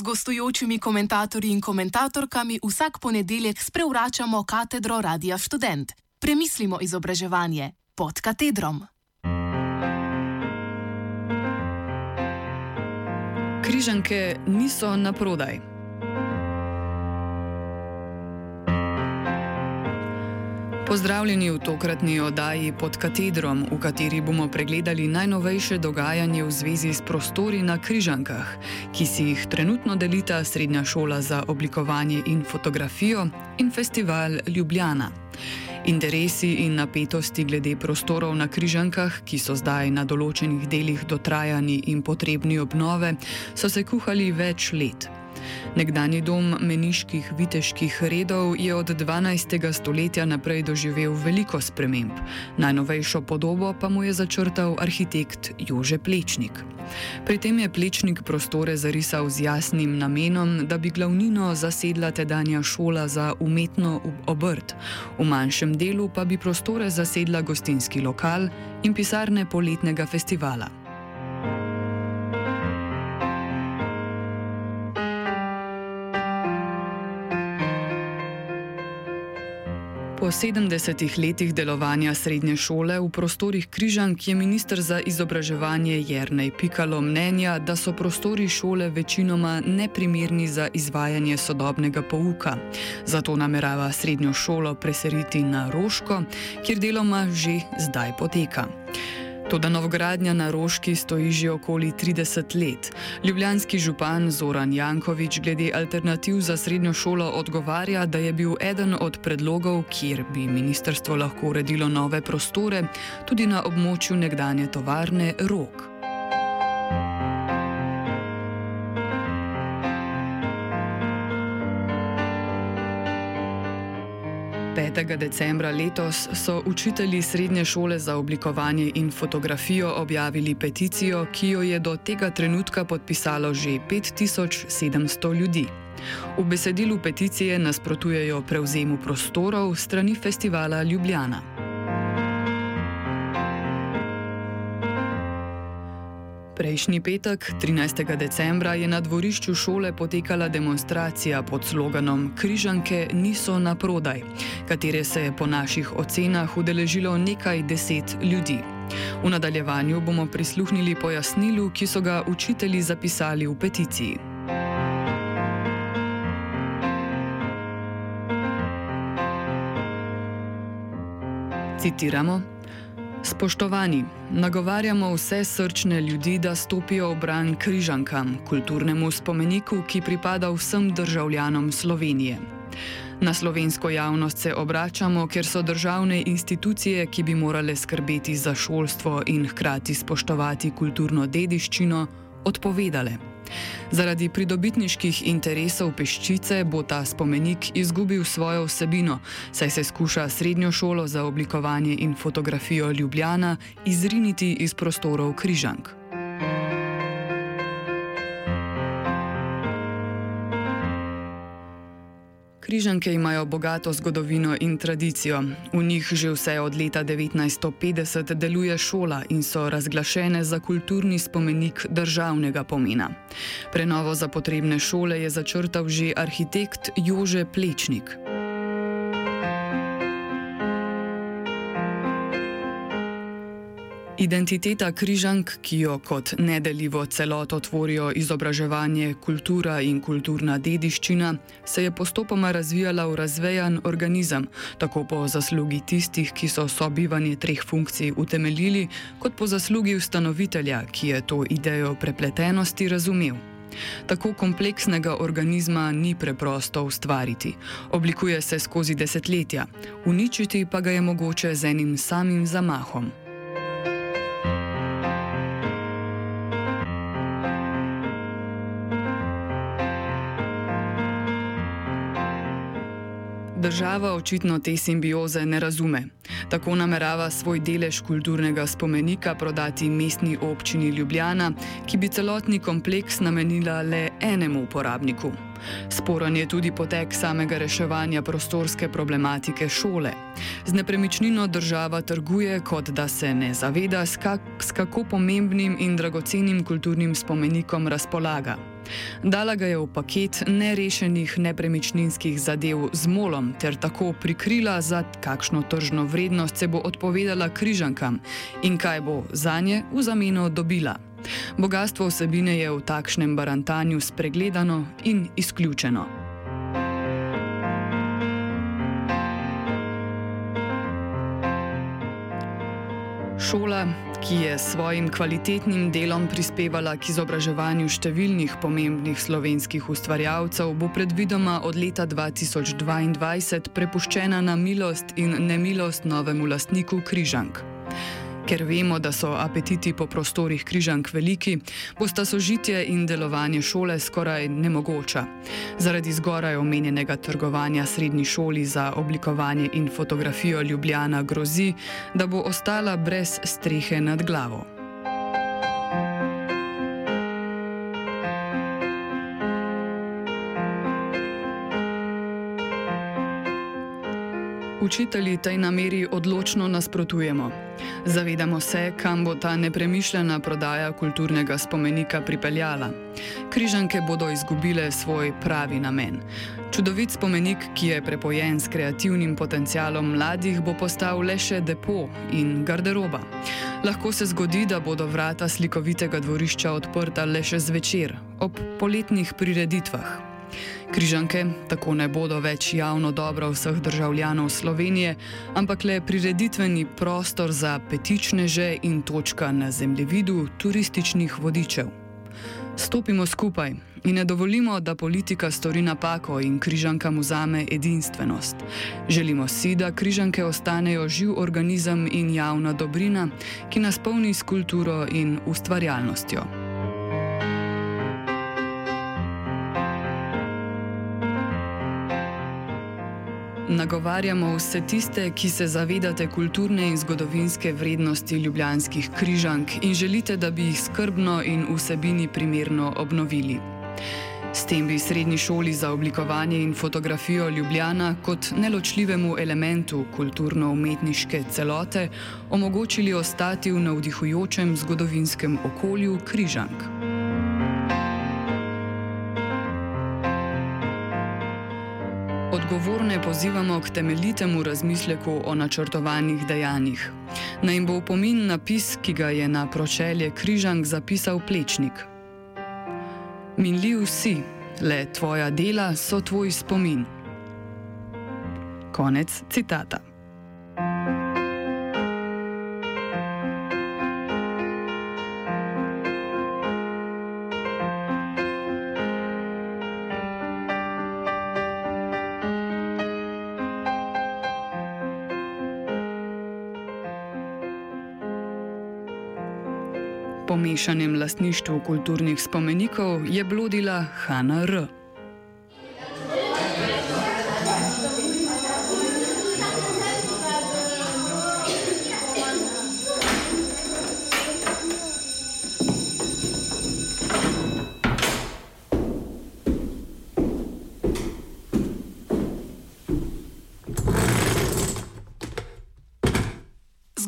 z gostujočimi komentatorji in komentatorkami vsak ponedeljek sprevračamo katedro Radia Student. Premislimo izobraževanje pod katedrom. Križanke niso na prodaj. Pozdravljeni v tokratni oddaji pod katedrom, v kateri bomo pregledali najnovejše dogajanje v zvezi s prostori na Križankah, ki si jih trenutno delita Srednja šola za oblikovanje in fotografijo in festival Ljubljana. Interesi in napetosti glede prostorov na Križankah, ki so zdaj na določenih delih dotrajani in potrebni obnove, so se kuhali več let. Nekdani dom meniških viteških redov je od 12. stoletja naprej doživel veliko sprememb, najnovejšo podobo pa mu je začrtal arhitekt Jože Plečnik. Pri tem je Plečnik prostore zarisal z jasnim namenom, da bi glavnino zasedla tedanja šola za umetno obrt, v manjšem delu pa bi prostore zasedla gostinski lokal in pisarne poletnega festivala. Po 70 letih delovanja srednje šole v prostorih Križank je ministr za izobraževanje Jrnej Pikalo mnenja, da so prostori šole večinoma neprimerni za izvajanje sodobnega pouka. Zato namerava srednjo šolo preseliti na Roško, kjer deloma že zdaj poteka. Toda novgradnja na Roški stoji že okoli 30 let. Ljubljanski župan Zoran Jankovič glede alternativ za srednjo šolo odgovarja, da je bil eden od predlogov, kjer bi ministrstvo lahko uredilo nove prostore, tudi na območju nekdanje tovarne Rok. 5. decembra letos so učitelji srednje šole za oblikovanje in fotografijo objavili peticijo, ki jo je do tega trenutka podpisalo že 5700 ljudi. V besedilu peticije nasprotujejo prevzemu prostorov strani festivala Ljubljana. Prejšnji petek, 13. decembra, je na dvorišču šole potekala demonstracija pod sloganom Križanke niso na prodaj, katere se je po naših ocenah udeležilo nekaj deset ljudi. V nadaljevanju bomo prisluhnili pojasnilu, ki so ga učitelji zapisali v peticiji. Citiramo. Spoštovani, nagovarjamo vse srčne ljudi, da stopijo v bran križankam, kulturnemu spomeniku, ki pripada vsem državljanom Slovenije. Na slovensko javnost se obračamo, ker so državne institucije, ki bi morale skrbeti za šolstvo in hkrati spoštovati kulturno dediščino, odpovedale. Zaradi pridobitniških interesov peščice bo ta spomenik izgubil svojo vsebino, saj se skuša srednjo šolo za oblikovanje in fotografijo Ljubljana izriniti iz prostorov Križank. Križanke imajo bogato zgodovino in tradicijo. V njih že vse od leta 1950 deluje šola in so razglašene za kulturni spomenik državnega pomena. Prenovo za potrebne šole je začrtal že arhitekt Jože Plečnik. Identiteta križank, ki jo kot nedeljivo celoto tvorijo izobraževanje, kultura in kulturna dediščina, se je postopoma razvijala v razvejan organizem, tako po zaslugi tistih, ki so sobivanje treh funkcij utemeljili, kot po zaslugi ustanovitelja, ki je to idejo prepletenosti razumel. Tako kompleksnega organizma ni preprosto ustvariti, oblikuje se skozi desetletja, uničiti pa ga je mogoče z enim samim zamahom. Država očitno te simbioze ne razume. Tako namerava svoj delež kulturnega spomenika prodati mestni občini Ljubljana, ki bi celotni kompleks namenila le enemu uporabniku. Sporan je tudi potek samega reševanja prostorske problematike šole. Z nepremičnino država trguje, kot da se ne zaveda, s, kak, s kako pomembnim in dragocenim kulturnim spomenikom razpolaga. Dala ga je v paket nerešenih nepremičninskih zadev z molom ter tako prikrila, za kakšno tržno vrednost se bo odpovedala križankam in kaj bo za nje v zameno dobila. Bogatstvo vsebine je v takšnem barantanju spregledano in izključeno. Šola, ki je s svojim kvalitetnim delom prispevala k izobraževanju številnih pomembnih slovenskih ustvarjalcev, bo predvidoma od leta 2022 prepuščena na milost in nemilost novemu lastniku Križank. Ker vemo, da so apetiti po prostorih križank veliki, bosta sožitje in delovanje šole skoraj nemogoča. Zaradi zgoraj omenjenega trgovanja srednji šoli za oblikovanje in fotografijo Ljubljana grozi, da bo ostala brez strehe nad glavo. Učitelji tej nameri odločno nasprotujemo. Zavedamo se, kam bo ta nepremišljena prodaja kulturnega spomenika pripeljala. Križanke bodo izgubile svoj pravi namen. Čudovit spomenik, ki je prepojen s kreativnim potencialom mladih, bo postal le še depo in garderoba. Lahko se zgodi, da bodo vrata slikovitega dvorišča odprta le še zvečer, ob poletnih prireditvah. Križanke tako ne bodo več javno dobro vseh državljanov Slovenije, ampak le prireditveni prostor za petičneže in točka na zemljevidu turističnih vodičev. Stopimo skupaj in ne dovolimo, da politika stori napako in križankam vzame edinstvenost. Želimo si, da križanke ostanejo živ organizem in javna dobrina, ki nas polni s kulturo in ustvarjalnostjo. Nagovarjamo vse tiste, ki se zavedate kulturne in zgodovinske vrednosti ljubljanskih križank in želite, da bi jih skrbno in vsebini primerno obnovili. S tem bi srednji šoli za oblikovanje in fotografijo Ljubljana kot neločljivemu elementu kulturno-umetniške celote omogočili ostati v navdihujočem zgodovinskem okolju križank. Odgovorne pozivamo k temeljitemu razmisleku o načrtovanih dejanjih. Naj jim bo upomin napis, ki ga je na pročelje križank zapisal Plečnik. Minljiv si, le tvoja dela so tvoj spomin. Konec citata. Po mešanem lastništvu kulturnih spomenikov je blodila Hanna R.